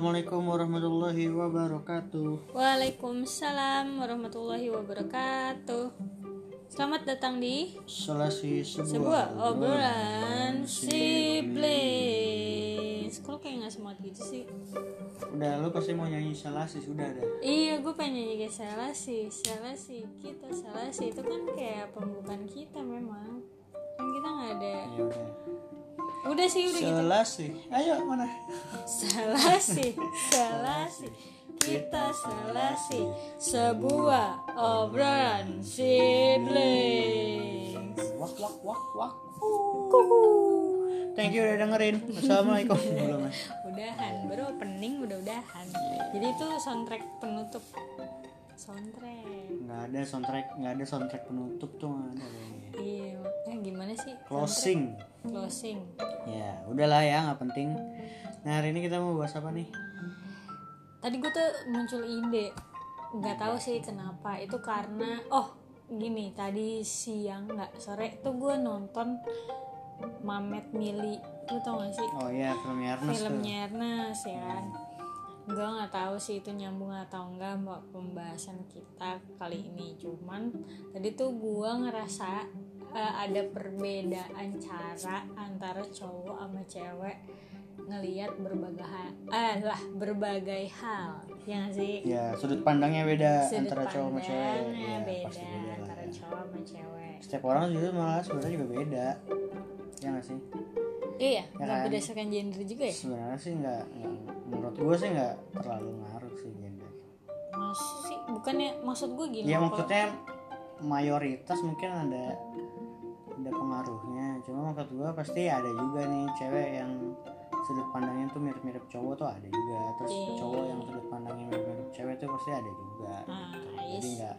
Assalamualaikum warahmatullahi wabarakatuh. Waalaikumsalam warahmatullahi wabarakatuh. Selamat datang di Selasi sebuah, sebuah obrolan siblings. Kok kayak nggak semangat gitu sih? Udah lu pasti mau nyanyi Selasi sudah ada. Iya, gue pengen nyanyi kayak Selasi, Selasi, kita Selasi itu kan kayak pembukaan kita memang. Kan kita nggak ada. Ya udah. Udah sih udah gitu. Selasi. Ayo mana? Selasi, Selasi, kita Selasi, sebuah obrolan siblings. Wak wak wak wak. Kuhu. Thank you udah dengerin. Assalamualaikum. Belum ya? Udahan, baru opening udah udahan. Jadi itu soundtrack penutup. Soundtrack. Nggak ada soundtrack, nggak ada soundtrack penutup tuh nggak ada. Iya, gimana sih? Closing. Closing. Ya, udahlah ya, nggak penting. Nah hari ini kita mau bahas apa nih? Tadi gue tuh muncul ide, nggak tahu sih kenapa. Itu karena, oh gini, tadi siang nggak sore tuh gue nonton Mamet Mili. Lu tau gak sih? Oh iya, film Ernest filmnya Ernest ya kan gue nggak tahu sih itu nyambung atau enggak mbak pembahasan kita kali ini cuman tadi tuh gue ngerasa eh, ada perbedaan cara antara cowok sama cewek ngelihat berbagai hal eh lah berbagai hal ya nggak sih Ya, sudut pandangnya beda Sudut antara cowok sama cewek. Ya, beda pasti beda antara ya. cowok sama cewek Setiap orang juga malah sebenarnya juga beda. Ya nggak sih? Iya Ya kan? berdasarkan gender juga ya? Sebenarnya sih nggak menurut gue sih nggak terlalu ngaruh sih gender maksud sih bukannya maksud gue gini ya kalau- maksudnya mayoritas mungkin ada ada pengaruhnya. Cuma maksud gue pasti ada juga nih cewek yang sudut pandangnya tuh mirip-mirip cowok tuh ada juga. Terus Iya. cowok yang sudut pandangnya mirip-mirip cewek tuh pasti ada juga. Ah, gitu. iya jadi nggak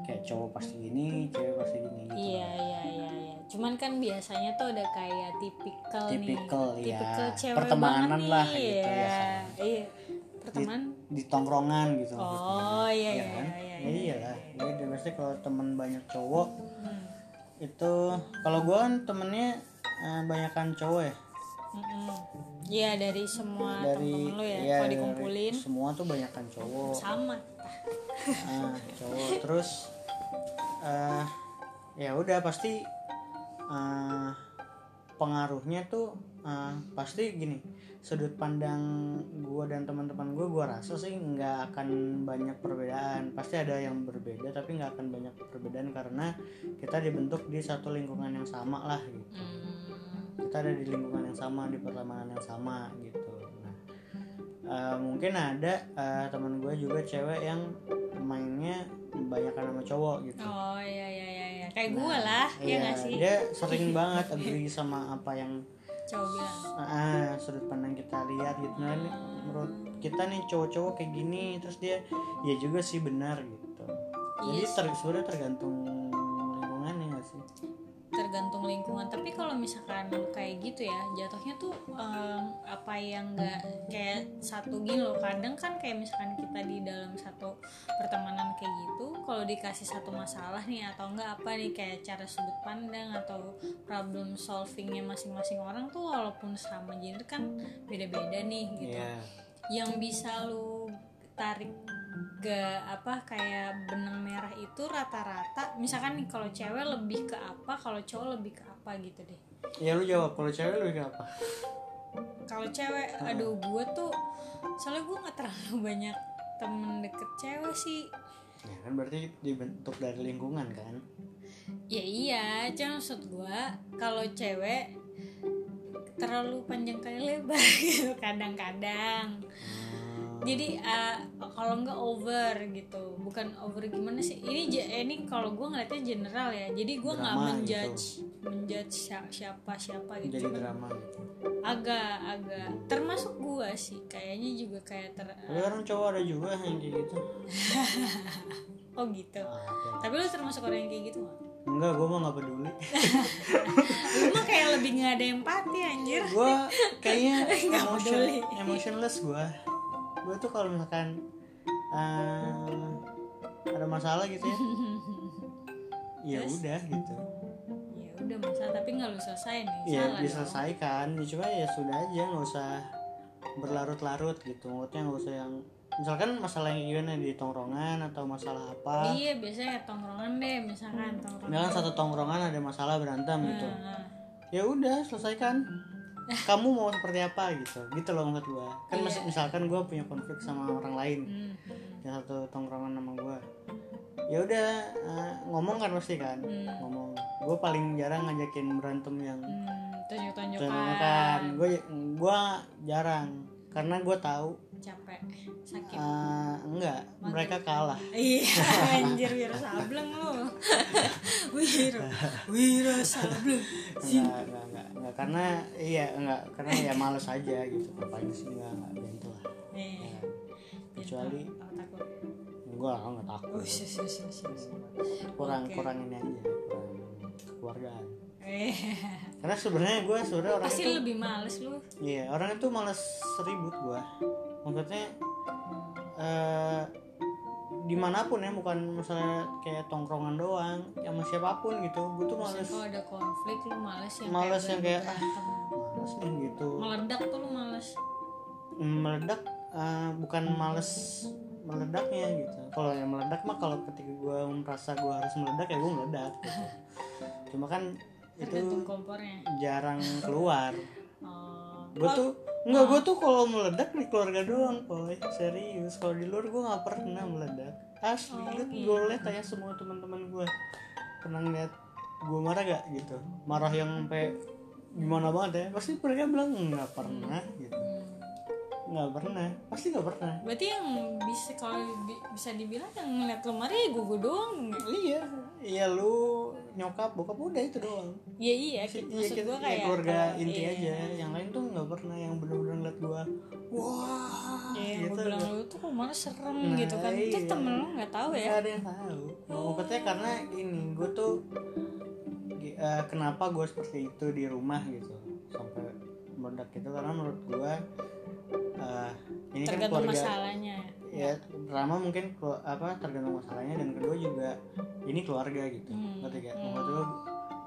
kayak cowok pasti gini cewek pasti gini gitu Iya iya iya iya. Cuman kan biasanya tuh ada kayak tipikal, Tipikal, nih. ya. Tipikal cewek Pertemanan lah nih. gitu, Iya. biasanya. Iya. Pertemanan. di tongkrongan gitu Oh iya Iya iya kan? iya. Ya iyalah. Jadi pasti kalau temen banyak cowok Hmm. itu kalau gua kan temennya eh, banyakan cowok ya. Iya dari semua Dari temen-temen lu ya. iya, Kalau dikumpulin semua tuh banyakan cowok. sama. Ah, cowok. Terus eh ya udah pasti eh, pengaruhnya tuh eh, pasti gini. Sudut pandang gua dan teman-teman gua gua rasa sih nggak akan banyak perbedaan. Pasti ada yang berbeda tapi nggak akan banyak perbedaan karena kita dibentuk di satu lingkungan yang sama lah gitu. Hmm. kita ada di lingkungan yang sama di pertemanan yang sama gitu. nah eh, mungkin ada eh, teman gue juga cewek yang mainnya kebanyakan sama cowok gitu Oh iya iya iya iya. Kayak gue lah, ya Iya, nggak sih? dia sering banget agree sama apa yang Cowok bilang. ah, sudut pandang kita lihat gitu nah menurut kita nih cowok-cowok kayak gini terus dia ya juga sih benar gitu jadi Iya ter sebenarnya tergantung tergantung lingkungan. Tapi kalau misalkan kayak gitu ya jatuhnya tuh em, apa yang enggak kayak satu gini loh. Kadang kan kayak misalkan kita di dalam satu pertemanan kayak gitu kalau dikasih satu masalah nih atau enggak apa nih kayak cara sudut pandang atau problem solvingnya masing-masing orang tuh walaupun sama gender kan beda-beda nih gitu. Iya. yang bisa lu tarik ke apa kayak benang merah itu rata-rata misalkan nih kalau cewek lebih ke apa kalau cowok lebih ke apa gitu deh. Ya lu jawab kalau cewek lu kayak apa? Kalau cewek aduh gue tuh soalnya gue nggak terlalu banyak temen deket cewek sih. Ya kan berarti dibentuk dari lingkungan kan? Ya iya cuma maksud gue kalau cewek terlalu panjang kali lebar gitu kadang-kadang jadi eh, kalau nggak over gitu. Bukan over gimana sih? Ini eh, ini kalau gue ngeliatnya general ya. Jadi gue nggak menjudge menjudge sia- siapa siapa gitu. Jadi drama gitu. Agak agak. Termasuk gue sih. Kayaknya juga kayak ter Tapi orang cowok ada juga yang kayak gitu. Oh gitu. Ada. tapi lu termasuk orang yang kayak gitu nggak? Enggak gue mah nggak peduli. Lu mah kayak lebih nggak ada empati anjir. Gue kayaknya Nggak emotion, peduli. emotionless gue gue tuh kalau misalkan eh, ada masalah gitu ya. Ya udah gitu. Ya udah masalah tapi nggak lu selesai nih ya salah dong. diselesaikan. Ya cuma ya sudah aja nggak usah berlarut-larut gitu. Maksudnya nggak usah yang misalkan masalah yang gimana di tongkrongan atau masalah apa. Iya biasanya tongkrongan deh misalkan tongkrongan. Misalkan satu tongkrongan ada masalah berantem gitu. Nah, ya udah selesaikan kamu mau seperti apa gitu. Gitu loh maksud gua. Kan mas- misalkan gua punya konflik sama orang lain. Hmm, yang satu tongkrongan sama gua. Ya udah eh, ngomong kan pasti kan. Hmm. ngomong. Gua paling jarang ngajakin berantem yang hmm, tunjuk-tunjukkan. Kan gue gua jarang. Karena gua tahu capek sakit. Eh, enggak mereka kalah. Iya anjir wira sableng lu. Wira wira sableng. Enggak enggak enggak, enggak. Karena iya enggak karena ya males aja gitu. Ngapain sih enggak enggak gitu lah. Eh Ya, kecuali apa takut. Gua enggak takut. Oh sis sis. kurang Oke. kurang ini aja kurang keluargaan karena sebenarnya gue sebenarnya orang pasti itu lebih males lu. Iya orang itu males ribut gue maksudnya eh di mana pun ya bukan misalnya kayak tongkrongan doang sama siapa pun gitu. Gue tuh males. kalau ada konflik lu males yang Males yang kayak, ah. males nih gitu. Meledak tuh lu males. Meledak eh, bukan males meledaknya gitu. Kalau yang meledak mah kalau ketika gue merasa gue harus meledak ya gue meledak gitu. cuma kan itu kompornya. jarang keluar. Oh. Gue tuh nggak gue tuh kalau meledak di keluarga doang boy. Serius kalau di luar gue nggak pernah meledak. Asli liat gue liat aja semua teman-teman gue pernah ngeliat gue marah gak gitu. Marah yang sampai gimana banget ya. Pasti mereka bilang nggak pernah gitu. Hmm. Nggak pernah. Pasti nggak pernah. Berarti yang bisa kalau bi- bisa dibilang yang ngeliat lemari ya gue doang. Iya. Iya lu nyokap bokap udah itu doang. Ya iya Iya, maksud kita- gue ya, kayak keluarga kalau- inti iya. aja. Yang lain tuh nggak pernah. Yang bener-bener ngeliat gua wah Iya, gitu. gue bilang lu tuh kok malah serem Nah, gitu kan. Itu iya. temen lu nggak tahu ya? Nggak ada yang tahu. Maksudnya karena ini gue tuh eh, kenapa gue seperti itu di rumah gitu. Sampai meledak gitu. Karena menurut gue eh, ini kan tergantung keluarga masalahnya. Ya pertama mungkin apa tergantung masalahnya dan kedua juga ini keluarga gitu. Hmm, ngerti gak hmm.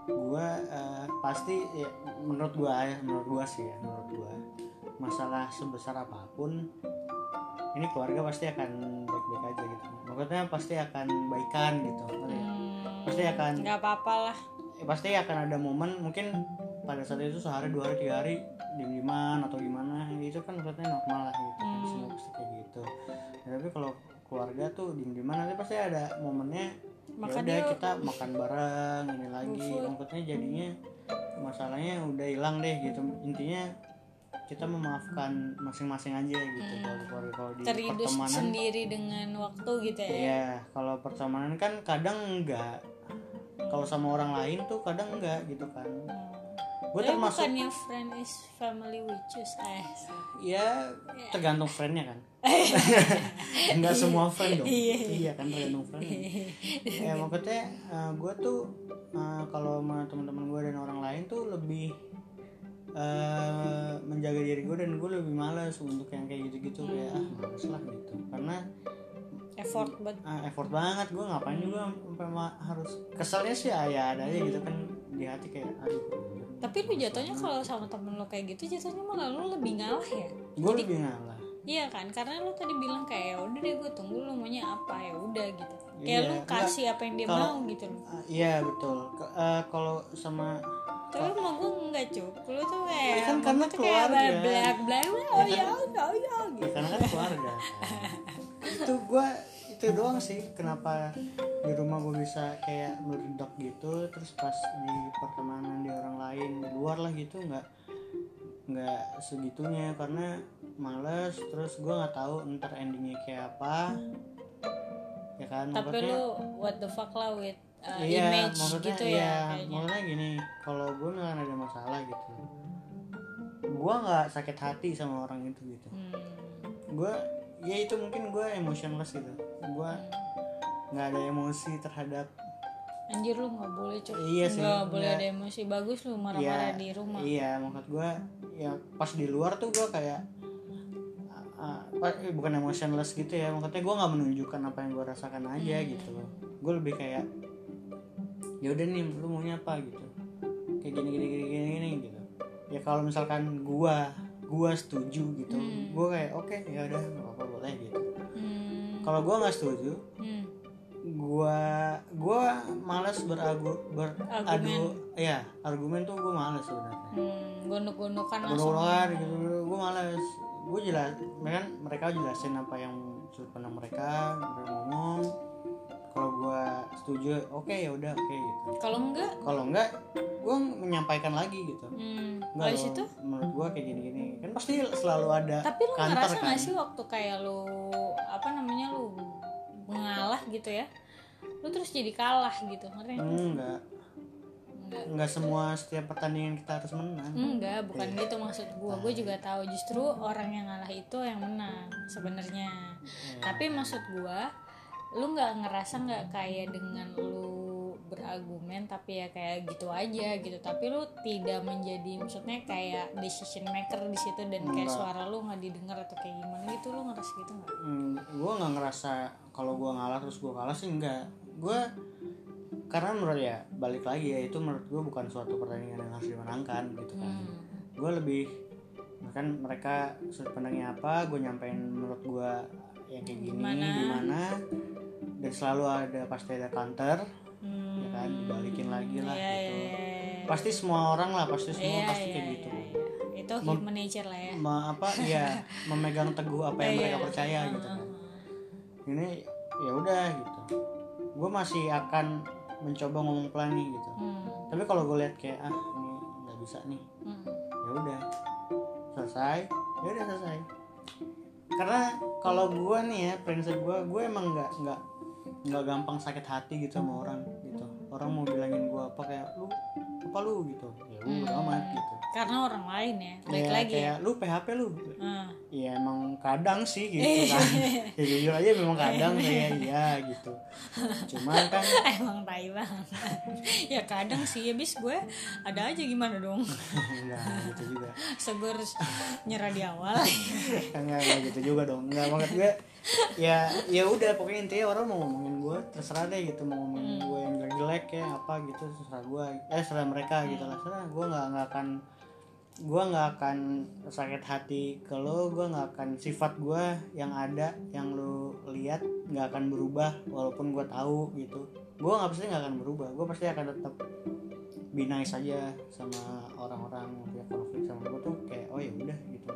gue eh, pasti ya, menurut gue ya menurut gue sih ya menurut gue masalah sebesar apa pun ini keluarga pasti akan baik-baik aja gitu. Maksudnya pasti akan baikan gitu? Hmm, Pasti akan nggak apa-apa lah. Ya, pasti akan ada momen mungkin pada saat itu sehari dua hari tiga hari diem-dieman atau gimana itu kan maksudnya normal lah gitu kan Hmm. semua pasti kayak gitu Ya, tapi kalau keluarga tuh diem-dieman nanti pasti ada momennya Maka ya udah dia- kita makan bareng ini lagi maksudnya jadinya masalahnya udah hilang deh gitu intinya kita memaafkan masing-masing aja gitu kalau kalau kalau di Hmm. terhidup pertemanan sendiri dengan waktu gitu ya Iya, kalau pertemanan kan kadang enggak. Kalau sama orang lain tuh kadang enggak gitu kan. Gue Tapi termasuk bukannya friend is family we choose eh ya tergantung friendnya kan. enggak semua friend dong. iya kan tergantung friend. ya maksudnya gue tuh eh, kalau sama teman-teman gue dan orang lain tuh lebih eh, menjaga diri gue dan gue lebih malas untuk yang kayak gitu-gitu kayak ah males lah gitu karena effort buat ah, effort banget. Gue ngapain juga sampai harus keselnya sih ah, ya ada aja gitu kan di hati kayak aduh tapi lu jatuhnya kalau sama temen lu kayak gitu jatuhnya malah lu lebih ngalah ya? Gue lebih ngalah. Iya kan karena lu tadi bilang kayak "Ya udah deh gue tunggu lu maunya apa ya udah gitu. Kayak Iya, lu enggak. kasih apa yang dia Kalau- mau gitu loh. Ah, iya betul. Eh, kalau sama tapi sama gue enggak cuk lu tuh kayak Ya kan karena tuh kayak keluarga. belak belak oh ya oh ya oh ya ya gitu karena kan keluarga. Itu gue itu doang sih kenapa di rumah gue bisa kayak meledak gitu terus pas di pertemanan di orang lain di luar lah gitu nggak nggak segitunya. Karena males terus gue nggak tahu ntar endingnya kayak apa. Ya kan tapi maksudnya- lu what the fuck lah with uh, iya, image maksudnya, gitu iya, ya kayaknya. maksudnya gini kalau gue misalkan ada masalah gitu gue nggak sakit hati sama orang itu gitu. Hmm. gue ya itu mungkin gue emotionless gitu. Gue nggak ada emosi terhadap anjir lu nggak boleh cuk Iya sih, nggak boleh ada emosi. Bagus lu marah-marah di rumah. iya maksud gue ya pas di luar tuh gue kayak ah, eh, bukan emotionless gitu ya. Maksudnya gue nggak menunjukkan apa yang gue rasakan aja Hmm. gitu. Loh gue lebih kayak ya udah nih lu maunya apa? gitu. Kayak gini gini gini gini, gini gitu. Ya kalau misalkan gue gua setuju gitu Hmm. gua kayak oke ya udah nggak apa-apa boleh gitu Hmm. kalau gua nggak setuju Hmm. gua gua malas beragu beradu ya argumen tuh gua malas sebenarnya Hmm. Gondok-gondokan. Gunung gitu gue males gue jelas kan mereka jelasin apa yang sudut pandang mereka mereka ngomong kalau gue setuju oke ya udah oke gitu. Kalau enggak, kalau enggak gue menyampaikan lagi gitu. Hmm. Enggak habis loh, itu? Menurut gue kayak gini gini kan pasti selalu ada tapi lu kantor ngerasa kan. nggak sih waktu kayak lu apa namanya lu mengalah gitu ya? Lu terus jadi kalah gitu ngerti nggak? enggak. Enggak. Enggak semua setiap pertandingan kita harus menang. Enggak bukan Iya. gitu maksud gua. Gua juga tahu justru orang yang ngalah itu yang menang sebenarnya. Iya. tapi maksud gua lu nggak ngerasa nggak kayak dengan lu berargumen tapi ya kayak gitu aja gitu tapi lu tidak menjadi maksudnya kayak decision maker di situ dan kayak Enggak. suara lu nggak didengar atau kayak gimana gitu lu ngerasa gitu nggak hmm, gue nggak ngerasa kalau gue ngalah terus gue kalah sih enggak gue karena menurut ya balik lagi ya itu menurut gue bukan suatu pertandingan yang harus dimenangkan gitu kan Hmm. gue lebih kan mereka sudut pandangnya apa gue nyampein menurut gue yang kayak gini Gimana? gimana dan selalu ada pasti ada counter Hmm. ya kan dibalikin lagi lah Iya, gitu iya, iya. pasti semua orang lah pasti semua Iya, pasti kayak iya, gitu iya. itu human nature lah ya Ma- apa ya memegang teguh apa yang Iya, mereka iya. percaya Heeh, gitu kan ini ya udah gitu gue masih akan mencoba ngomong pelan nih gitu Hmm, tapi kalau gue lihat kayak ah ini nggak bisa nih hmm. ya udah selesai ya udah selesai karena kalau gue nih ya prinsip gue gue emang nggak nggak nggak gampang sakit hati gitu sama orang gitu. Orang mau bilangin gue apa kayak lu apa lu? gitu. Ya udah amat gitu karena orang lain ya baik lagi ya. kayak lu PHP lu Ah. ya emang kadang sih gitu kan. Ya jujur aja memang kadang kayak iya gitu. Cuman kan emang tai banget. Ya kadang sih habis gue ada aja gimana dong? Enggak gitu juga. Segur nyerah di awal. Enggak enggak gitu juga dong. Enggak maksud gue ya ya udah pokoknya intinya orang mau ngomongin gue terserah deh gitu mau ngomongin gue yang jelek jelek ya apa gitu terserah gue. Eh terserah mereka gitu lah. Terserah gue nggak nggak akan gue nggak akan sakit hati ke lo gue nggak akan sifat gue yang ada yang lo lihat nggak akan berubah walaupun gue tahu gitu. Gue nggak pasti nggak akan berubah gue pasti akan tetap be nice aja sama orang-orang yang konflik sama gue tuh kayak oh ya udah gitu.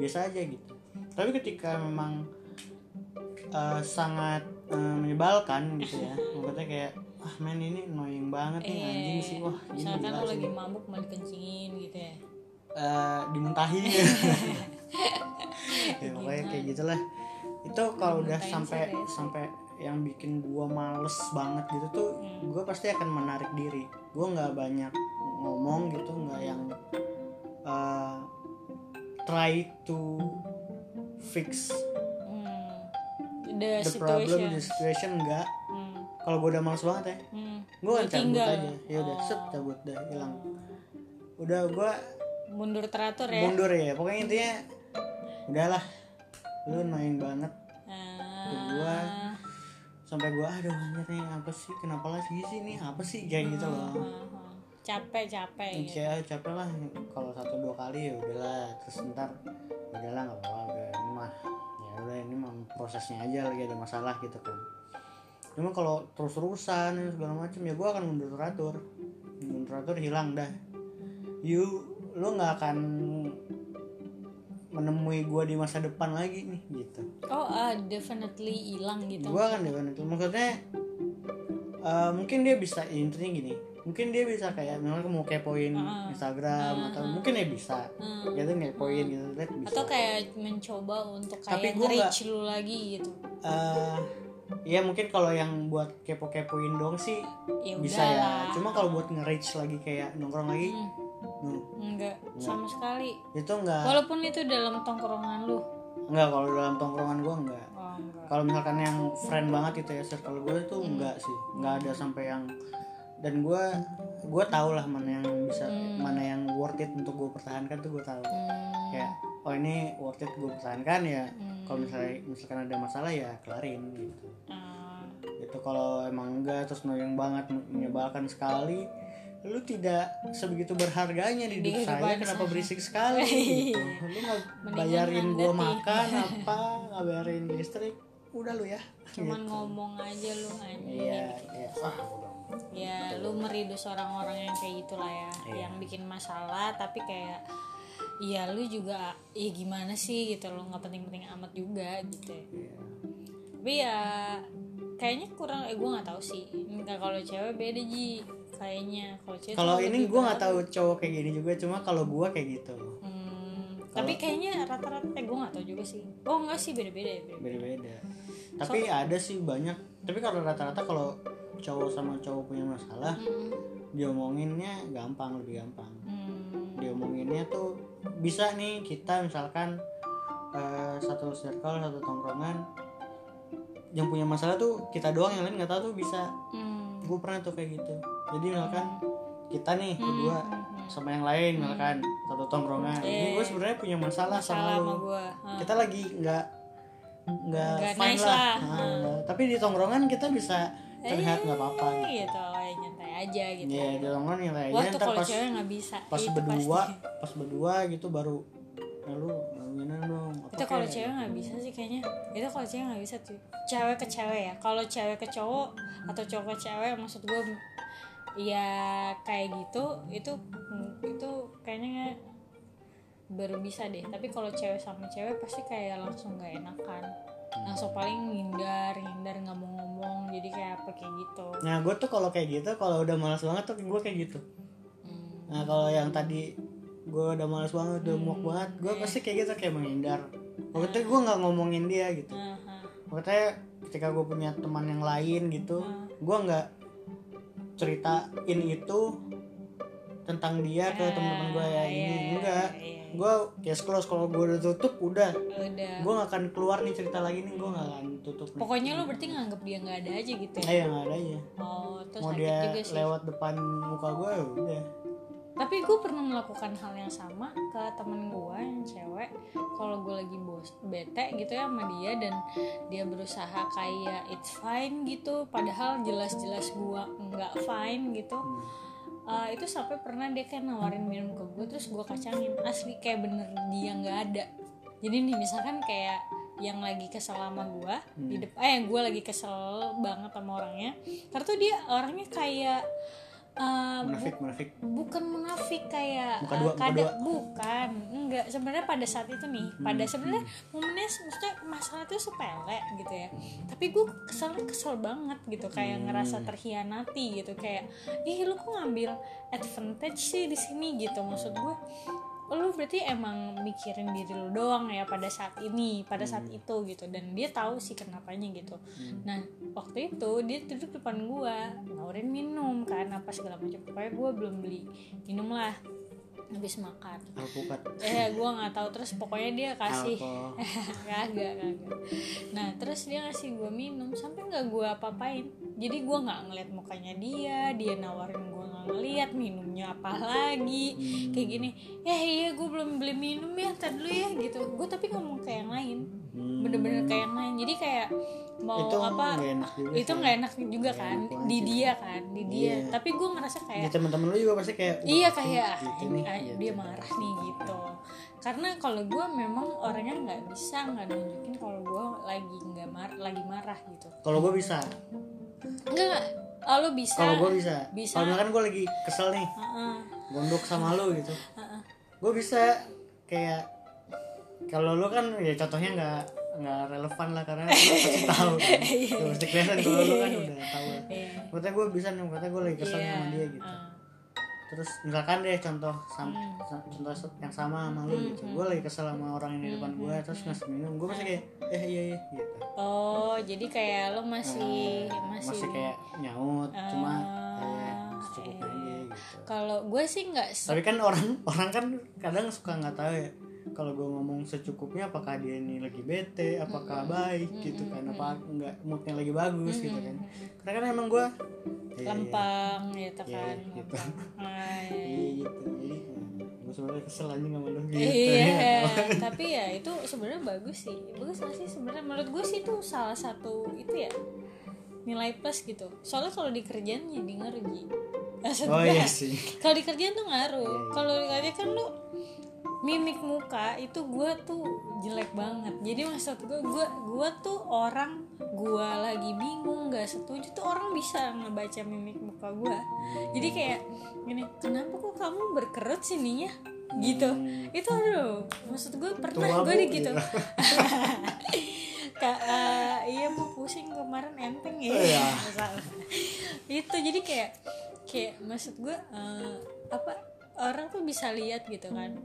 Biasa aja gitu. Tapi ketika memang eh, sangat eh, menyebalkan gitu ya maksudnya kayak men ini annoying banget nih anjing sih wah misalkan lo sih." lagi mabuk malah dikencingin gitu ya Eh, dimuntahin ya pokoknya kayak gitulah itu kalau udah sampai guys. sampai yang bikin gua males banget gitu tuh Hmm. gua pasti akan menarik diri gua nggak banyak ngomong gitu nggak yang eh, try to fix hmm. the, the problem the situation enggak. Kalau gua udah males banget ya Hmm. gua akan Lu cabut tinggal. aja. Ya udah set Oh. cabut dah hilang. Udah gua mundur teratur ya? mundur ya. Pokoknya intinya udahlah. Lu annoying banget. Ah. Kedua, sampai gua aduh anjir nih apa sih? Kenapa lagi sih nih apa sih? Kayak gitu loh. Ah, ah. capek capek gitu. ya capek lah. Kalau satu dua kali ya udahlah. Terus ntar udahlah nggak apa-apa udah ini mah ya udah ini mah prosesnya aja lagi ada masalah gitu kan cuma kalau terus terusan segala macam ya gua akan mundur teratur. Mundur teratur hilang dah. You lu nggak akan menemui gua di masa depan lagi nih gitu. Oh ah, definitely hilang gitu. Gua kan depan itu maksudnya eh, mungkin dia bisa intinya gini. Mungkin dia bisa kayak misalnya mau kepoin Ah. Instagram atau mungkin ya bisa. Hmm. gitu ngepoin gitu lihat bisa. atau kayak mencoba untuk Tapi kayak gua nge-reach lu lagi gitu. Eh, ya mungkin kalau yang buat kepo-kepoin dong sih ya bisa ya. cuma kalau buat nge-reach lagi kayak nongkrong lagi Hmm, no, enggak sama sekali. Itu enggak. Walaupun itu dalam tongkrongan lu. Enggak kalau dalam tongkrongan gua enggak. Oh enggak. Kalau misalkan yang friend banget gitu ya circle gue itu Hmm. enggak sih. Enggak ada sampai yang dan gue gue tau lah mana yang bisa mana yang worth it untuk gue pertahankan tuh gue tahu. Hmm, kayak oh ini worth it gue pertahankan ya Hmm. kalau misalnya misalkan ada masalah ya kelarin gitu ah, itu kalau emang enggak terus yang banget menyebalkan sekali lu tidak sebegitu berharganya di hidup saya kenapa saya. berisik sekali gitu. lu nggak bayarin ti- makan apa nggak bayarin listrik udah lu ya cuman Gitu. ngomong aja lu anjing iya iya ah udah ya lu meridus orang-orang yang kayak gitulah ya Iya. yang bikin masalah tapi kayak ya lu juga ya gimana sih gitu lo nggak penting-penting amat juga gitu ya. Iya. tapi ya kayaknya kurang eh gue nggak tahu sih. Nggak kalau cewek beda ji kayaknya. Kalau cewek kalau ini gua nggak tahu cowok kayak gini juga cuma kalau gua kayak gitu. Hmm, tapi kayaknya rata-rata eh gue nggak tahu juga sih. Oh enggak sih beda-beda ya beda. beda-beda. Tapi ada sih banyak tapi kalau rata-rata kalau cowok sama cowok punya masalah Hmm, diomonginnya gampang lebih gampang. Hmm, diomonginnya tuh bisa nih kita misalkan eh, satu circle satu tongkrongan yang punya masalah tuh kita doang yang lain nggak tahu tuh bisa. Hmm, gue pernah tuh kayak gitu. Jadi misalkan kita nih berdua hmm, hmm. sama yang lain misalkan satu tongkrongan. Ini Eh. gue sebenarnya punya masalah, salah sama sama lu kita lagi nggak nggak fine nice lah, lah. Nah, tapi di tongkrongan kita bisa terlihat nggak apa-apa gitu. gitu aja gitu. Iya, tongkrongan yang lainnya Wah tuh ntar kalau pas cewek nggak bisa pas Itu berdua pasti. pas berdua gitu baru ya lu dong itu kalau kayak- cewek nggak bisa sih kayaknya. Itu kalau cewek nggak bisa tuh. Cewek ke cewek ya. Kalau cewek ke cowok atau cowok ke cewek maksud gue ya kayak gitu itu itu kayaknya baru bisa deh. Tapi kalau cewek sama cewek pasti kayak langsung nggak enakan langsung paling hindar hindar nggak mau ngomong jadi kayak apa kayak gitu nah gue tuh kalau kayak gitu kalau udah malas banget tuh gue kayak gitu Hmm. nah kalau yang tadi gue udah malas banget udah muak banget gue iya. pasti kayak gitu kayak menghindar waktu itu gue nggak ngomongin dia gitu Aha. makanya ketika gue punya teman yang lain gitu Hmm. gue nggak ceritain itu tentang dia ke teman-teman gue ya ini. Iya, enggak. iya. gue case close kalau gue udah tutup udah. Udah. Gue gak akan keluar nih cerita lagi nih gue gak akan tutup nih. Pokoknya lu berarti nganggap dia nggak ada aja gitu ya? Eh yang ada aja. Oh terus mau dia juga sih. lewat depan muka gue ya udah. Tapi gue pernah melakukan hal yang sama ke temen gue yang cewek. Kalau gue lagi bos bete gitu ya sama dia dan dia berusaha kayak it's fine gitu. Padahal jelas-jelas gue nggak fine gitu Uh, itu sampai pernah dia kayak nawarin minum ke gue terus gue kacangin. Asli kayak bener dia nggak ada. Jadi nih misalkan kayak yang lagi kesel sama gue di depan eh gue lagi kesel banget sama orangnya. Karena tuh dia orangnya kayak uh, bu- munafik. munafik bukan munafik kayak Muka eh, dua, muka kada- dua. bukan enggak. Sebenarnya pada saat itu nih Hmm, pada sebenarnya momennya maksudnya masalah itu sepele gitu ya. Tapi gue keselnya kesel banget gitu kayak Hmm. ngerasa terhianati gitu kayak ih lu kok ngambil advantage sih di sini? gitu. Maksud gue lu berarti emang mikirin diri lu doang ya pada saat ini pada saat Hmm. itu gitu. Dan dia tahu sih kenapanya gitu. Nah waktu itu dia duduk depan gua nawarin minum kan apa segala macam. Pokoknya gua belum beli minum lah habis makan. Alpukat. Eh gua nggak tahu. Terus pokoknya dia kasih. Kagak kagak. Nah terus dia ngasih gua minum sampai nggak gua apa-apain. Jadi gua nggak ngeliat mukanya dia dia nawarin gua nggak ngeliat minumnya apa lagi. Hmm. kayak gini ya iya gue belum beli minum ya ntar dulu ya gitu. Gue tapi ngomong kayak yang lain. Hmm. bener-bener kayak yang lain. Jadi kayak mau itu apa nggak enak juga itu nggak enak juga kan enak di dia kan di dia. Iya. tapi gue ngerasa kayak teman-teman lu juga pasti kayak "Wah, iya ini kayak gitu ini nih, ah, gitu. dia marah nih gitu. Karena kalau gue memang orangnya nggak bisa nggak nunjukin kalau gue lagi nggak mar lagi marah gitu. Kalau gue bisa? Enggak oh, lo bisa. Kalau gue bisa. Bisa. kalau misalkan gue lagi kesel nih. Heeh, gondok sama lu gitu. Heeh. gue bisa. Kayak kalau lu kan ya contohnya nggak nggak relevan lah karena lu pasti tahu. Kan. pasti kelihatan kalau lu kan udah tahu. Iya. Maksudnya gue bisa nih, maksudnya gue lagi kesel Iya, sama dia gitu. Heeh. Terus misalkan deh contoh sam- Hmm. contoh yang sama sama lu gitu. Gue lagi kesel sama orang yang di depan gue terus ngasih minum Gue pasti kayak, eh iya iya gitu. Oh jadi kayak lo masih Nah, masih, Masih kayak nyaut, cuma Ah, kayak secukupnya iya. aja gitu. Kalau gue sih nggak Tapi kan orang orang kan kadang suka nggak tahu ya kalau gue ngomong secukupnya apakah dia ini lagi bete, apakah baik gitu kan, apa enggak moodnya lagi bagus gitu kan. Karena kan emang gue iya, lempeng gitu Iya, kan gitu. Iya iya. gitu. Jadi gue sebenarnya kesel aja sama lu gitu. Iya, tapi ya itu sebenarnya bagus sih. Bagus gak sih sebenarnya menurut gue sih itu salah satu itu ya nilai plus gitu. Soalnya kalau di kerjaan jadi ngerji. Maksud oh gue, iya sih kalau di kerjaan tuh ngaruh Iya, iya. kalau di kerjaan kan lu mimik muka itu gue tuh jelek banget. Jadi maksud gue gue gue tuh orang gue lagi bingung nggak setuju tuh orang bisa ngebaca mimik muka gue jadi kayak gini kenapa kok kamu berkerut sininya gitu. Hmm. itu aduh maksud gue pernah gue di gitu. Kak, eh, iya bu pusing kemarin enteng ya. Oh, iya. Itu jadi kayak kayak maksud gue eh, apa orang tuh bisa lihat gitu kan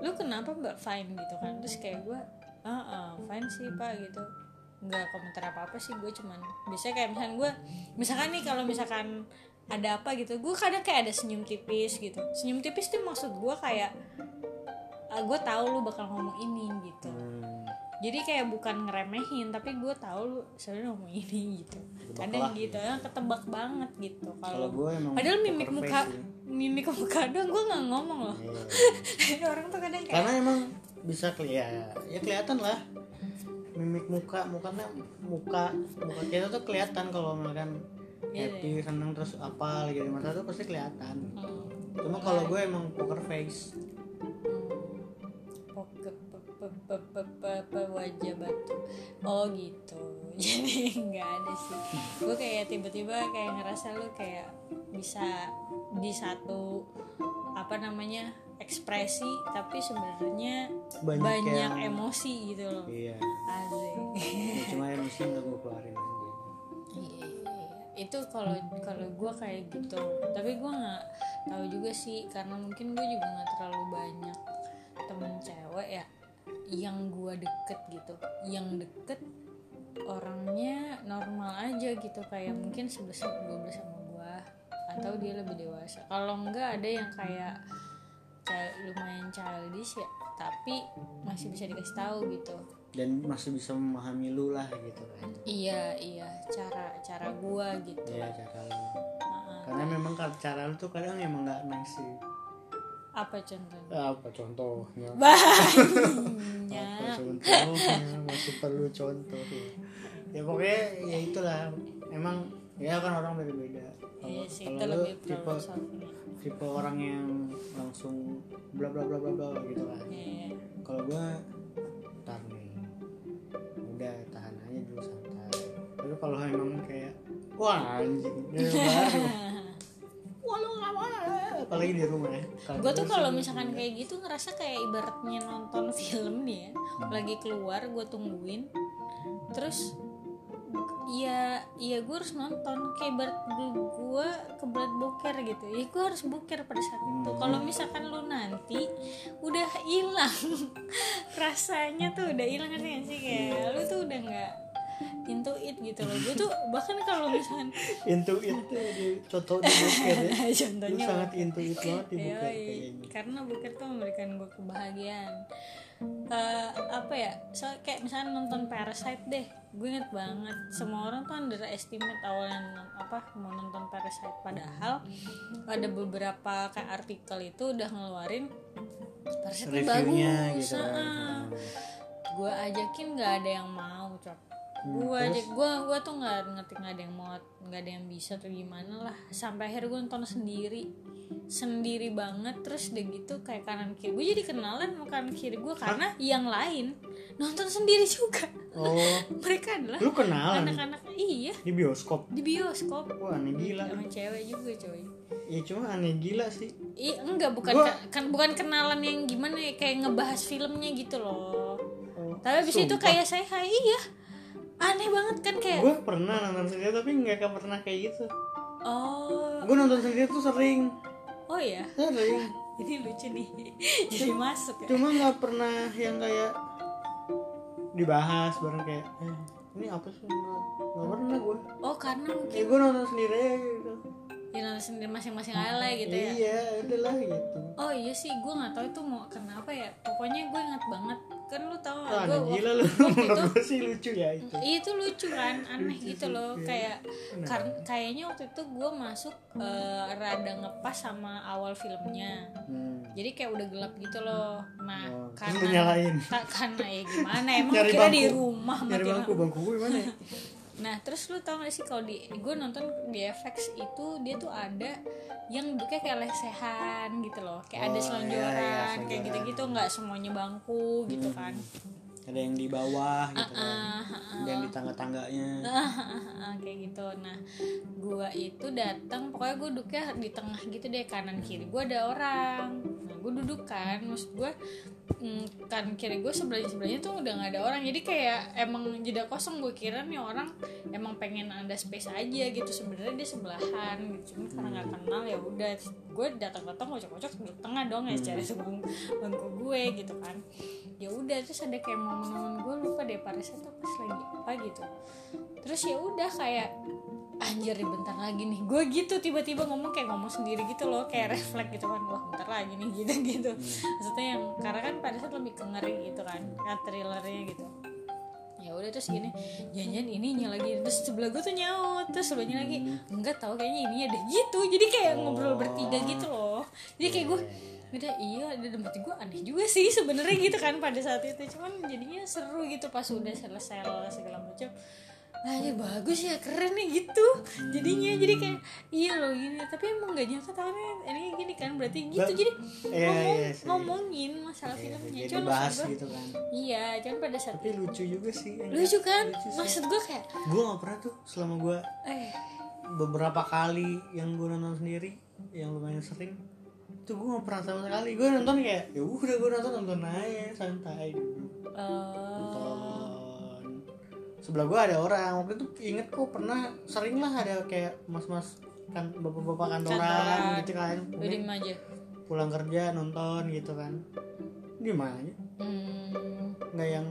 lu kenapa mbak fine gitu kan? Terus kayak gue ah ah, fine sih pak gitu. Nggak komentar apa apa sih gue cuman biasanya kayak misalkan gue misalkan nih kalau misalkan ada apa gitu gue kadang kayak ada senyum tipis gitu. Senyum tipis tuh maksud gue kayak ah, gue tahu lu bakal ngomong ini gitu. Hmm, jadi kayak bukan ngeremehin tapi gue tahu lu sebenarnya ngomong ini gitu. Ketebak kadang lah, gitu ya ketebak banget gitu kalau padahal mimik muka sih. Mimik muka doang gue nggak ngomong loh. Iya. orang tuh kadang kayak karena emang bisa kelihatan ya kelihatan lah. Mimik muka mukanya muka muka kita tuh kelihatan kalau misalkan Iya, happy seneng terus apa lagi di mata tuh pasti kelihatan. Hmm, cuma kalau gue emang poker face. Hmm, poke pe- pe- pe- pe- pe- pe- wajah batu. Oh gitu. Jadi nggak ada sih. Gue kayak tiba-tiba kayak ngerasa lu kayak bisa di satu apa namanya ekspresi tapi sebenarnya Banyak banyak, yang- emosi gitu loh. Iya. Asik. Ya, cuma emosi nggak gue keluarin aja. Iya, iya, iya. itu kalau kalau gue kayak gitu. Tapi gue nggak tahu juga sih karena mungkin gue juga nggak terlalu banyak temen cewek ya yang gue deket gitu. Yang deket orangnya normal aja gitu kayak mungkin 11 12 sama atau dia lebih dewasa. Kalau enggak ada yang kayak lumayan childish ya tapi masih bisa dikasih tahu gitu. Dan masih bisa memahami lu lah gitu kan. Iya iya. Cara cara gua gitu ya cara lu. Heeh. karena memang kalau cara lu tuh kadang emang nggak nice sih. Apa contohnya? Apa contohnya? Banyak. Apa contohnya? Masih perlu contoh. Ya. ya pokoknya ya itulah. Emang ya kan orang beda-beda iya kalau sih kalau lu tipe tipe orang yang langsung bla bla bla bla bla gitu kan. Iya. kalau gua ntar nih. Udah tahan aja dulu santai. Tapi kalau emang kayak wah anjing baru. Apalagi di rumah ya. Gue tuh kalau misalkan kayak gitu ngerasa kayak ibaratnya nonton film nih ya. Lagi keluar gue tungguin. Terus Iya, iya gue harus nonton. Kayak ibarat gue kebelat boker gitu. Ya gue harus boker pada saat itu. Kalau misalkan lu nanti udah hilang. Rasanya tuh udah hilang ngerti gak sih? Kayak lu tuh udah nggak into it gitu loh. Gue tuh bahkan kalau misalkan into it contoh di buker ya. Lu contohnya sangat into it banget di kayaknya karena buker tuh memberikan gue kebahagiaan. Eh, apa ya? So kayak misalnya nonton Parasite deh gue inget banget semua orang tuh underestimate awalnya apa mau nonton Parasite. Padahal ada beberapa kayak artikel itu udah ngeluarin Parasite bagus. gitu kan. Heeh. gue ajakin nggak ada yang mau cok. Hmm, gue aja gue gue tuh nggak ngerti nggak ada yang mau nggak ada yang bisa tuh gimana lah. Sampai akhir gue nonton sendiri sendiri banget. Terus udah gitu kayak kanan kiri gue jadi kenalan sama kanan kiri gue karena yang lain nonton sendiri juga oh. Mereka adalah lu kenalan anak-anak iya. Di bioskop? Di bioskop. Wah aneh gila. Sama cewek juga coy. Ya cuma aneh gila sih. Iya enggak bukan Gua- kan bukan kenalan yang gimana ya kayak ngebahas filmnya gitu loh. Oh, tapi abis itu kayak saya hai iya. Aneh banget kan kayak gue pernah nonton sendiri tapi nggak pernah kayak gitu. Oh. Gue nonton sendiri tuh sering. Oh ya sering. Ini lucu nih. Jadi masuk ya. Cuma nggak pernah yang kayak dibahas bareng kayak eh, ini apa sih? Nggak pernah gue. Oh karena ya mungkin gue nonton sendiri aja gitu ya sendiri masing-masing ala gitu ya. Iya udahlah gitu. Oh iya sih gue nggak tahu itu mau kenapa ya. Pokoknya gue ingat banget. Kan lu tahu Wah, gue gila lu. menurut gue sih lucu ya itu. Iya itu lucu kan, aneh Lucu gitu sih, loh. iya. kayak kar- kayaknya waktu itu gue masuk eh, rada ngepas sama awal filmnya. hmm. Jadi kayak udah gelap gitu loh. Nah, Oh, karena tak karena ya gimana? Emang kira di rumah nyari bangku bangku gue mana? ya nah terus lu tau gak sih kalau di gue nonton di FX itu dia tuh ada yang duduknya kayak lesehan gitu loh. Kayak ada Oh, iya, iya, selonjoran kayak selonjoran. gitu-gitu nggak semuanya bangku gitu kan. Ada yang di bawah gitu kan. Ah, ah, ada yang di tangga-tangganya. Kayak gitu. Nah gua itu datang pokoknya gue duduknya di tengah gitu deh kanan kiri. Gue ada orang. Nah gue duduk kan. Maksud gue mm, kanan kiri gue sebelahnya sebelahnya tuh udah nggak ada orang. Jadi kayak emang jeda kosong. Gue kira nih orang emang pengen ada space aja gitu. Sebenarnya dia sebelahan gitu. Cuma karena nggak kenal ya udah. Gue datang datang kocok kocok duduk tengah dong ya cari sebang bangku gue gitu kan. Ya udah terus ada kayak momen-momen gue lupa deh pada saat pas lagi apa gitu. Terus ya udah kayak anjir nih bentar lagi nih. Gue gitu tiba-tiba ngomong kayak ngomong sendiri gitu loh kayak refleks gitu kan. Wah bentar lagi nih gitu gitu. Maksudnya yang karena kan pada saat lebih ke ngeri gitu kan kan thrillernya gitu. Ya udah terus gini jangan ininya lagi. Terus sebelah gue tuh nyaut terus sebelahnya lagi. Enggak tahu kayaknya ini ada gitu. Jadi kayak ngobrol bertiga gitu loh. Jadi kayak gue udah iya ada tempat gue aneh juga sih sebenarnya gitu kan pada saat itu. Cuman jadinya seru gitu pas udah selesai segala macam nah ya bagus ya keren nih gitu jadinya. Jadi kayak iya loh gini. Tapi emang gak nyangka tahunya ini gini kan berarti gitu. Jadi Iya, ngomong, iya sih. ngomongin masalah Iya, filmnya. cuman bahas gue gitu kan. iya cuman pada saat tapi lucu juga sih lucu kan? Lucu sih. maksud gue kayak gue gak pernah tuh selama gue eh. beberapa kali yang gue nonton sendiri yang lumayan sering tuh gue gak pernah sama sekali. Gue nonton kayak ya udah gue nonton nonton aja santai dulu. Eh, nonton sebelah gue ada orang. Waktu itu inget kok pernah sering lah ada kayak mas-mas kan bapak-bapak kantoran, Kantoran. gitu kan. Udah aja. Pulang kerja nonton gitu kan. Di mana aja. Hmm, nggak yang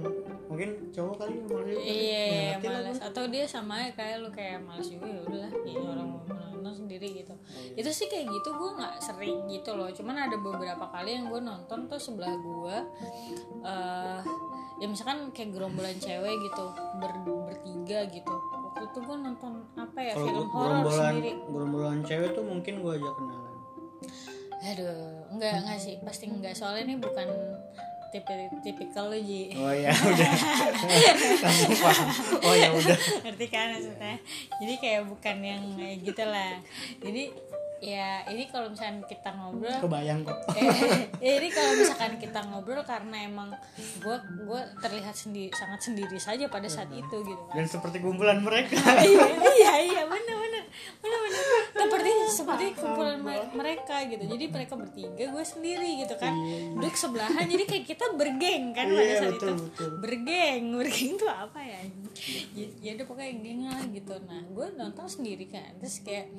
mungkin cowok kali yang malas iya lah malas. Gua. atau dia sama aja kayak lu kayak malas juga ya udahlah ya orang mau nonton sendiri gitu. Itu sih kayak gitu gue nggak sering gitu loh. Cuman ada beberapa kali yang gue nonton tuh sebelah gue eh ya misalkan kayak gerombolan cewek gitu ber, bertiga gitu. Waktu itu gue nonton apa ya kalau film horor sendiri. gerombolan cewek tuh mungkin gue ajak kenalan. Aduh enggak enggak sih. Pasti enggak. Soalnya ini bukan tipe tipikal lo ji. Oh ya udah. Paham. Oh ya udah. Ngerti kan maksudnya? Jadi kayak bukan yang kayak gitu lah. Jadi ya ini kalau misalnya kita ngobrol kebayang kok. Eh, eh, ini kalau misalkan kita ngobrol karena emang gue gue terlihat sendiri sangat sendiri saja pada saat itu gitu kan. Dan seperti kumpulan mereka. Iya iya iya benar benar seperti seperti kumpulan me- mereka gitu. Jadi mereka bertiga gue sendiri gitu kan. Duduk sebelahan jadi kayak kita bergeng kan pada Iya, saat betul, itu. betul. bergeng bergeng tuh apa ya? Ya, ya udah pokoknya geng lah gitu. Nah gue nonton sendiri kan. Terus kayak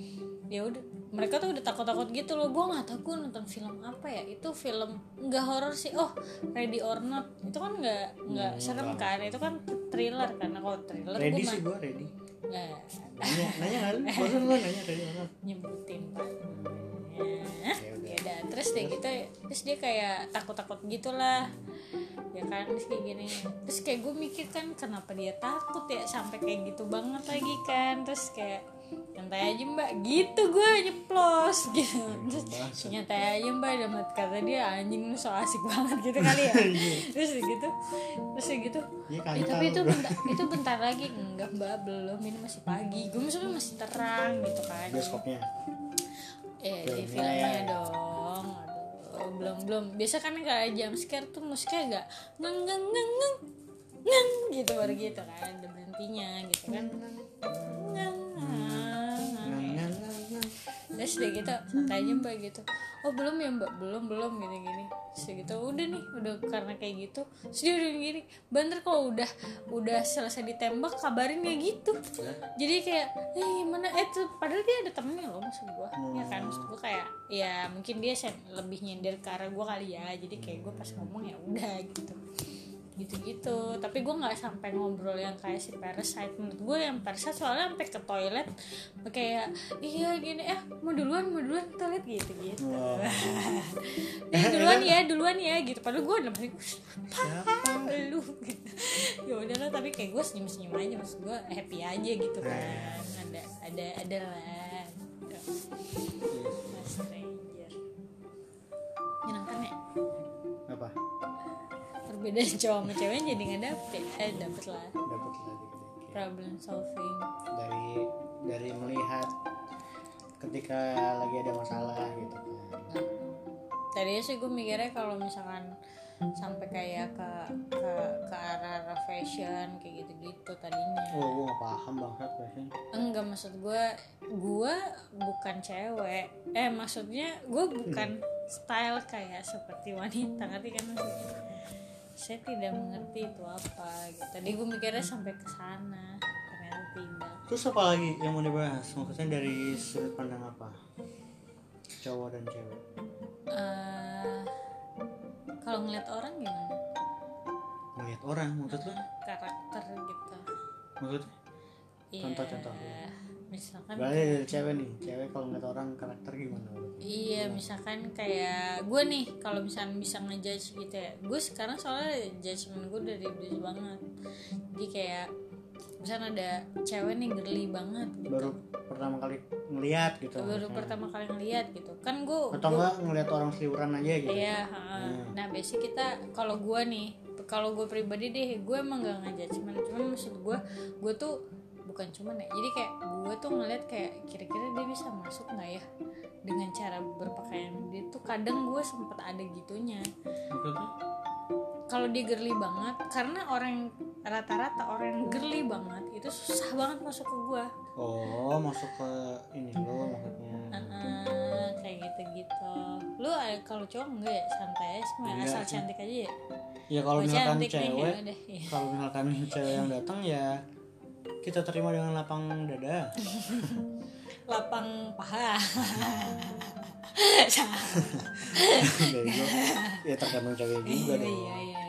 ya udah mereka tuh udah takut-takut gitu loh. Gue nggak tahu gue nonton film apa ya. Itu film nggak horor sih. Oh Ready or Not. Itu kan nggak nggak serem kan. itu kan thriller karena kalau thriller gue ready mah sih gue ready nggak nanya nanya kan? Barusan gue nanya ready mana nyebutin. Pak ya udah. terus deh gitu terus dia kayak takut-takut gitulah. Ya kan terus kayak gini. Terus kayak gue mikir kan kenapa dia takut ya sampai kayak gitu banget lagi kan? Terus kayak nyantai aja mbak. Gitu gue nyeplos gitu. Terus nyantai aja mbak. Dapat kata dia anjing lu so asik banget gitu kali ya. Terus gitu. Terus gitu. Iya, "Eh, kantang tapi itu gua." bentar, itu bentar lagi. Enggak mbak. Belum. Ini masih pagi. Gue maksudnya masih terang gitu kan. Bioskopnya? Eh, di Filmnya filmnya ya. dong. Aduh, belum belum. Biasa kan kayak jam scare tuh musiknya agak ngeng ngeng ngeng ngeng ngeng gitu. Baru gitu kan ada berhentinya gitu kan. Ngeng, ngeng. Terus udah gitu aja mbak gitu. Oh belum ya mbak? Belum belum gini gini Terus udah gitu udah nih udah karena kayak gitu. Terus dia udah gini Banter kalau udah udah selesai ditembak kabarin kayak gitu. Jadi kayak eh gimana? Eh tuh padahal dia ada temennya loh maksud gue Ya kan maksud gue kayak ya mungkin dia sen- lebih nyender ke arah gue kali ya. Jadi kayak gue pas ngomong ya udah gitu gitu-gitu. Tapi gue nggak sampai ngobrol yang kayak si parasite. Menurut gue yang parasite soalnya sampai ke toilet kayak iya gini eh mau duluan mau duluan toilet gitu gitu Wow. eh duluan ya duluan ya gitu. Padahal gue hati Siapa? lu gitu. Ya udahlah tapi kayak gue senyum senyum aja maksud gue happy aja gitu kan. Ada ada ada lah Mas Stranger. Menyenangkan ya? Apa perbedaan cowok sama cewek jadi nggak dapet. Eh dapet lah. Dapat lagi problem solving. Dari dari melihat ketika lagi ada masalah gitu kan. Tadinya sih gue mikirnya kalau misalkan sampai kayak ke ke ke arah arah fashion kayak gitu gitu tadinya. Oh gue gak paham banget fashion. Enggak maksud gue gue bukan cewek. Eh maksudnya gue bukan style kayak seperti wanita ngerti kan maksudnya saya tidak mengerti itu apa gitu. Tadi gue mikirnya sampai ke sana ternyata tidak. Terus apa lagi yang mau dibahas? Maksudnya dari sudut pandang apa? Cowok dan cewek. Eh, kalau ngeliat orang gimana? Melihat orang maksud lu? Karakter gitu. Maksudnya? Iya, Contoh-contoh. Misalkan dari cewek nih cewek kalau ngeliat orang karakter gimana Iya, misalkan kayak gue nih, kalau misalnya bisa ngejudge gitu ya, gue sekarang soalnya judgement gue dari dulu banget. Jadi kayak misalnya ada cewek nih girly banget gitu, baru pertama kali ngeliat gitu. Baru maksudnya. pertama kali ngeliat gitu, kan gue, atau enggak ngeliat orang seliuran aja gitu. Iya, ha. nah biasanya kita kalau gue nih, kalau gue pribadi deh, gue emang gak ngejudgement, cuman maksud gue, gue tuh bukan cuman ya, jadi kayak gue tuh ngeliat kayak kira-kira dia bisa masuk nggak ya dengan cara berpakaian dia tuh kadang gue sempet ada gitunya. Kalau dia girly banget karena orang rata-rata orang yang girly banget itu susah banget masuk ke gua oh masuk ke ini lo maksudnya. Heeh, kayak gitu-gitu. Lu eh, kalau cowok enggak ya? Santai aja sih Enggak asal sih. cantik aja ya? Ya kalau misalkan cewek ya iya. kalau misalkan cewek yang datang ya kita terima dengan lapang dada. Lapang paha. Ya tergantung cewek juga dong. iya iya iya.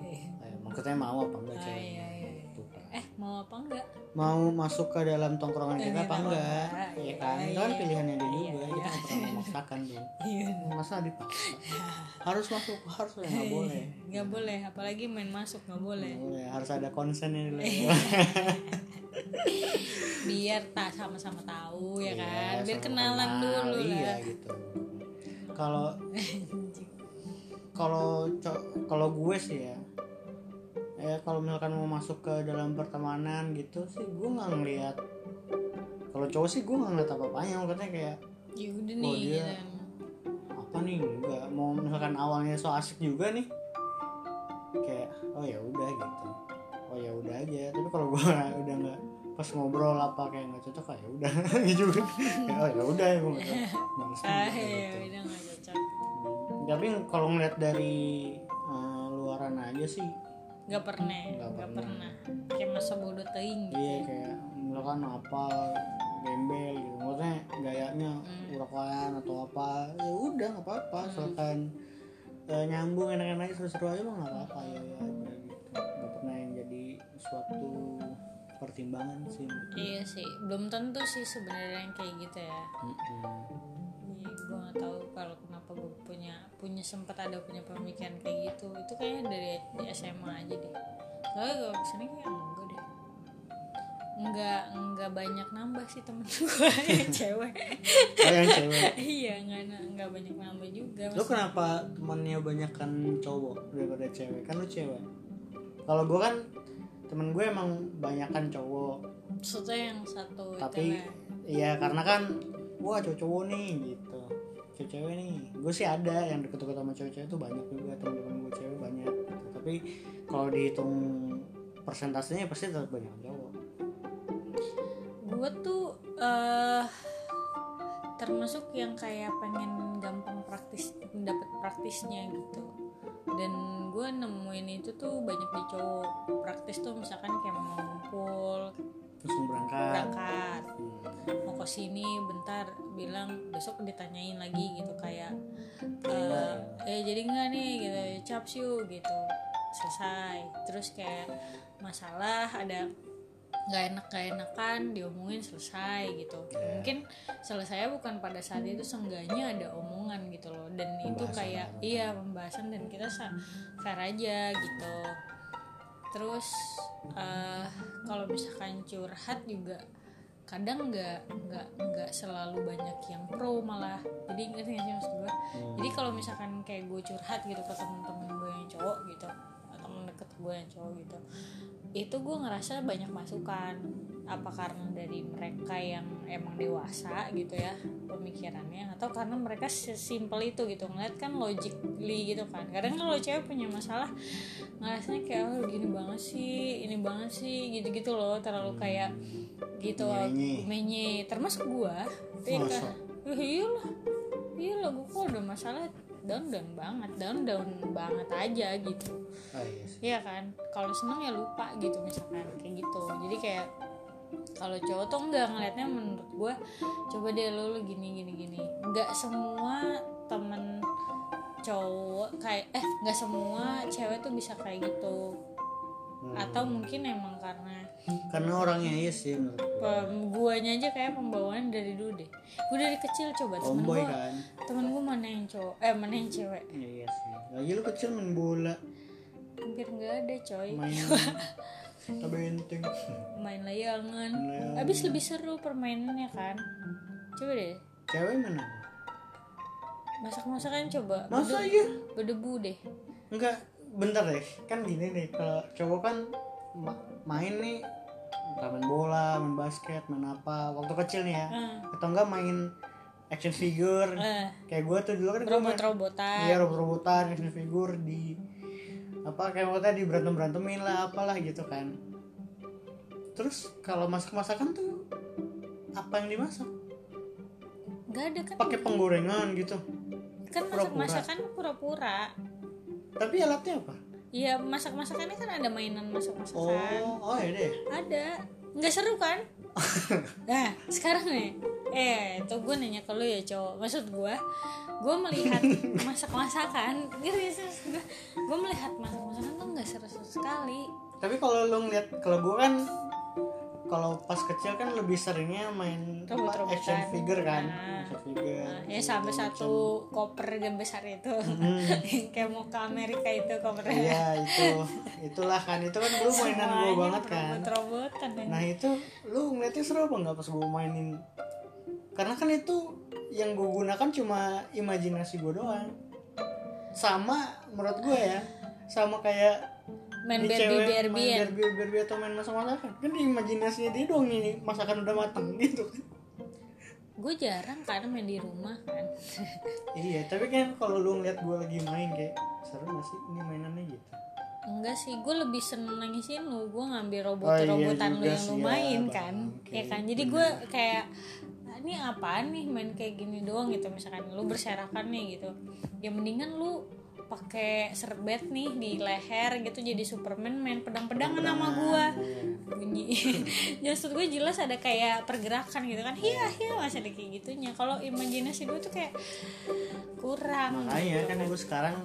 Iya. Eh, maksudnya mau apa enggak Ah, cewek? iya, iya, iya. Kan. eh mau apa enggak? Mau masuk ke dalam tongkrongan kita Eh, apa apa enggak? Ya Iya, kan? Itu kan iya. pilihannya dia Iya, juga iya, kita nggak pernah memaksakan iya. Masa dipaksa? Harus masuk harus ya nggak boleh. Nggak boleh apalagi main masuk nggak boleh. Nggak boleh harus ada konsennya dulu biar tak sama-sama tahu ya Iya, kan? Biar kenalan kenal, dulu iya lah gitu. Kalau kalau kalau gue sih ya ya kalau misalkan mau masuk ke dalam pertemanan gitu sih gue nggak ngeliat. Kalau cowok sih gue nggak ngeliat apa apanya maksudnya kayak ya udah Oh, nih dia- gitu. apa nih enggak mau misalkan awalnya so asik juga nih. Kayak oh ya udah gitu oh ya udah aja tapi kalau gue udah nggak pas ngobrol apa kayak nggak cocok kayak udah. Gitu oh ya udah nggak cocok. Males ah juga ya gitu. udah nggak cocok. Tapi kalau ngeliat dari eh, luaran aja sih nggak pernah Nggak pernah. pernah. Kayak masa bodoh teing gitu iya kayak misalkan apa gembel gitu. Maksudnya gayanya Hmm. urakan atau apa ya udah nggak apa-apa. Asalkan eh, nyambung enak-enak aja seru-seru aja mah nggak apa-apa. Ya ya pertimbangan sih iya sih belum tentu sih sebenarnya yang kayak gitu ya. Mm-mm. Iya, gue nggak tahu kalau kenapa gue punya punya sempat ada punya pemikiran kayak gitu. Itu kayaknya dari di SMA aja deh. Soalnya gue ke sini kayak enggak deh. Enggak enggak banyak nambah sih temen gue yang cewek. Oh yang cewek? Iya enggak enggak banyak nambah juga. Lu kenapa temennya banyak kan cowok daripada cewek? Kan lu cewek. Kalau gue kan temen gue emang banyakan cowok. Maksudnya yang satu tapi lah. iya karena kan wah cowok-cowok nih gitu. Cewek-cewek nih. Gue sih ada yang deket-deket sama cewek-cewek tuh banyak juga temen-temen gue cewek banyak gitu. tapi kalau dihitung persentasenya pasti tetap banyak cowok. Gue tuh eh termasuk yang kayak pengen gampang praktis dapat praktisnya gitu dan gue nemuin itu tuh banyak di cowok praktis tuh misalkan kayak mau ngumpul langsung berangkat. berangkat. Hmm. mau ke sini bentar bilang besok ditanyain lagi gitu kayak eh eh jadi nggak nih gitu caps you gitu. Selesai. Terus kayak masalah ada nggak enak nggak enakan diomongin selesai gitu Ya. mungkin selesai bukan pada saat itu seenggaknya ada omongan gitu loh dan itu Pembahasan kayak bareng. iya pembahasan dan kita fair aja gitu terus eh kalau misalkan curhat juga kadang nggak nggak nggak selalu banyak yang pro malah jadi ngerti nggak sih maksud gue Hmm. jadi kalau misalkan kayak gue curhat gitu ke temen-temen gue yang cowok gitu atau temen deket gue yang cowok gitu itu gue ngerasa banyak masukan. Apa karena dari mereka yang emang dewasa gitu ya pemikirannya atau karena mereka sesimpel itu gitu ngeliat kan logically gitu kan. Kadang kalau cewek punya masalah ngerasanya kayak oh gini banget sih ini banget sih gitu-gitu loh terlalu kayak gitu menye termasuk gue tapi kan iya lah iya lah gue kok udah masalah down down banget down down banget aja gitu oh, iya sih. Iya kan, kalau seneng ya lupa gitu misalkan kayak gitu. Jadi kayak kalau cowok tuh enggak ngeliatnya menurut gue coba deh lo, lo gini gini gini. Enggak semua temen cowok kayak eh enggak semua cewek tuh bisa kayak gitu. Hmm. Atau mungkin emang karena karena orangnya iya sih guanya aja kayak pembawaan dari dulu deh. Gue dari kecil coba temen gue kan? temen gue mana yang cowok eh mana yang cewek. Iya sih. Lagi lu kecil main bola. Hampir nggak ada coy. Main tabenteng main layangan. Layangan. habis lebih seru permainannya kan. Coba deh. Cewek mana? Masak masakan coba. Masa Berde- iya? berdebu deh. Enggak bentar deh kan gini nih kalau cowok kan ma- main nih entah main bola main basket main apa waktu kecil nih ya. Hmm. atau enggak main action figure. Eh, kayak gue tuh dulu kan robot robotan iya robot robotan action figure di apa kayak waktu di berantem berantemin lah apalah gitu kan. Terus kalau masak masakan tuh apa yang dimasak? Nggak ada kan? Pakai penggorengan gitu. Kan masak masakan pura-pura tapi alatnya apa? Iya masak masakannya kan ada mainan masak masakan oh oh deh ada. Nggak seru kan? Nah sekarang nih. Eh itu gue nanya ke lu ya cowok. Maksud gue gue melihat masak masakan gitu gue gue melihat masak masakan tuh nggak seru sekali. Tapi kalau lo ngeliat kalau gue kan kalau pas kecil kan lebih seringnya main apa, Robot-robotan. action figure kan. Nah. action figure. Nah, ya sampai satu koper yang besar itu. Kayak mau ke Amerika itu kopernya. Iya itu. Itulah kan itu kan dulu mainan gue banget kan. robot-robotan ya. nah itu lu ngeliatnya seru apa nggak pas gue mainin? Karena kan itu yang gue gunakan cuma imajinasi gue doang. Sama menurut gue ya sama kayak main ini Barbie Barbie main Barbie Barbie atau main masak masakan kan di imajinasinya dia doang nih masakan udah matang gitu kan. Gue jarang karena main di rumah kan. Iya tapi kan kalau lu ngeliat gue lagi main kayak seru gak sih ini mainannya gitu? Enggak sih gue lebih seneng nangisin lu. Gue ngambil Oh, robot-robotan iya lu yang lu sih, ya, main Bang. kan. Oke, ya kan? Jadi gue kayak "Ah, ini apaan nih main kayak gini doang? Gitu. Misalkan lu berserakan nih gitu. Ya mendingan lu pakai serbet nih di leher gitu jadi Superman main pedang-pedangan sama gua. Bunyi. Maksud gue jelas ada kayak pergerakan gitu kan. Iya iya masih ada kayak gitunya. Kalau imajinasi gue tuh kayak kurang. Makanya kan gue sekarang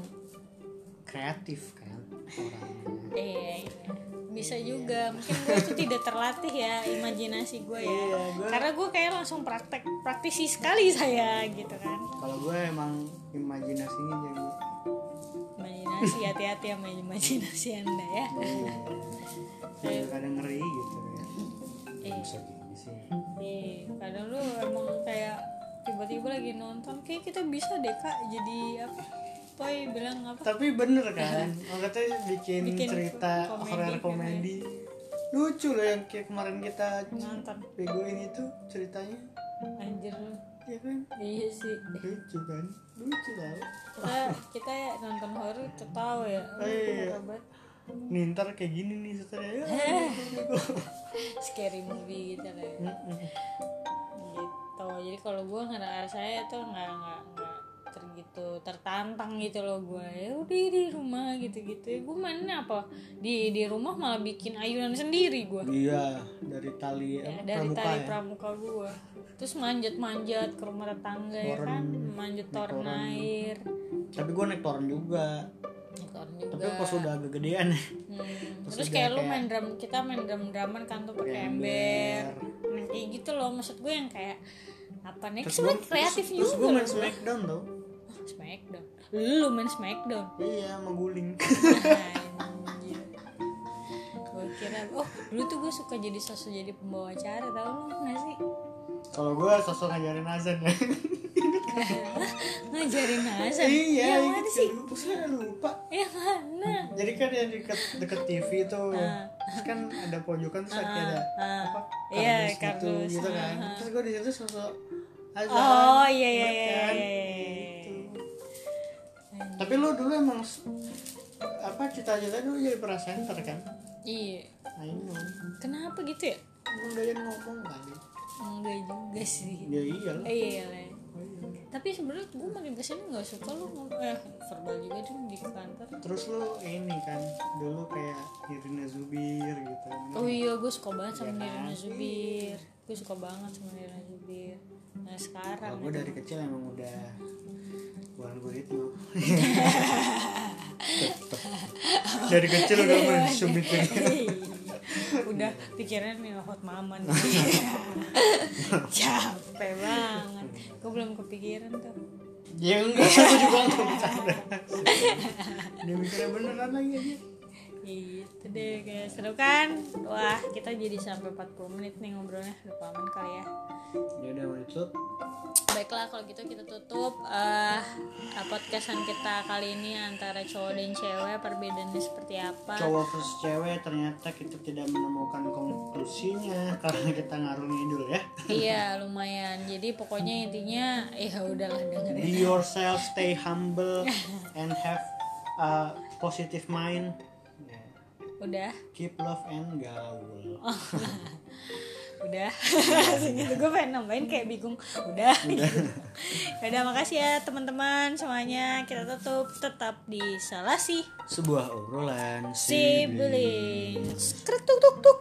kreatif kan orangnya. Iya, iya. bisa juga. Mungkin gue tuh tidak terlatih ya imajinasi gue ya. Iya, gua- karena gue kayak langsung praktek praktisi sekali saya gitu kan. Kalau gue emang imajinasinya jadi imajinasi hati-hati sama imajinasi anda ya. Jadi kadang ngeri gitu ya. Iya. sih. Iya, kadang lu emang kayak tiba-tiba lagi nonton kayak kita bisa deh kak jadi apa? Toy bilang apa? Tapi bener kan? Orang katanya bikin, Bikin cerita komedi horror gitu komedi. Lucu loh yang kayak kemarin kita nonton. begoin itu ceritanya. Anjir lu ya kan? Iya sih. Lucu kan? Lucu tau. Kita kita ya nonton horor ketawa ya. Iya. Hebat. nih ntar kayak gini nih setelah ya. Scary movie gitu lah ya. Gitu. Jadi kalau gue ngerasa saya tuh nggak nggak nggak tergitu tertantang gitu loh gue ya udah di rumah gitu gitu gue mainnya apa? Di di rumah malah bikin ayunan sendiri gue iya dari tali ya, dari pramuka tali ya? pramuka gue terus manjat manjat ke rumah tetangga ya kan? Manjat toren air. Tapi gue naik toren juga. Naik toren tapi juga. pas udah agak gedean. Ya Hmm, Terus kayak lu main drum kita main drum druman kan tuh pakai ember. nah, kayak gitu loh. Maksud gue yang kayak apa nih? Terus gue kreatif terus, juga terus gue main smackdown tau. Ah, Smackdown. Lu main Smackdown? Iya mengguling Anjir. gue kira oh dulu tuh gue suka jadi sosok jadi pembawa acara tau lu nggak sih kalau gue sosok ngajarin azan ya. Ngajarin Hasan iya yang inget mana kan sih? Terus kan lupa. Yang mana? Jadi kan yang deket deket TV tuh terus kan ada pojokan terus ada ah. apa Iya, kardus gitu, gitu kan. ah, ah. terus gue di situ sosok azan oh iya iya iya, kan, iya, iya. gitu. tapi lu dulu emang apa cita-cita dulu jadi presenter kan? Iya. Know kenapa gitu ya? Emang doyan ngomong kali enggak juga sih. Ya iya lah. Eh, iya lah. Tapi sebenarnya gue makin ke sini nggak suka lu eh verbal juga deh di kantor. Terus lu ini kan dulu kayak Irina Zubir gitu. Oh iya gue suka banget sama Iya kan? Nirina Zubir. Gue suka banget sama Nirina Zubir. Nah sekarang Kalau gue dari kecil emang udah bukan gue itu. Dari kecil udah mensubitin udah pikiran nih hot mama nih capek banget. Gue belum kepikiran tuh. Ya enggak aku juga nggak bercanda dia mikirnya beneran lagi aja gitu deh kayak seru kan? Wah kita jadi sampai 40 menit nih ngobrolnya. Udah paman kali ya. Ya udah mau ditutup? Baiklah kalau gitu kita tutup eh podcastan kita kali ini antara cowok dan cewek perbedaannya seperti apa? Cowok versus cewek ternyata kita tidak menemukan konklusinya karena kita ngarung ngidul ya. Iya lumayan. Jadi pokoknya intinya ya udahlah be dengerin yourself stay humble and have a positive mind. Udah. Keep love and gaul. Udah. Langsung gitu gue pengen nambahin kayak bingung. Udah. Gitu. udah makasih ya teman-teman semuanya. Kita tutup tetap di salasi. Sebuah obrolan siblings kretuk tuk tuk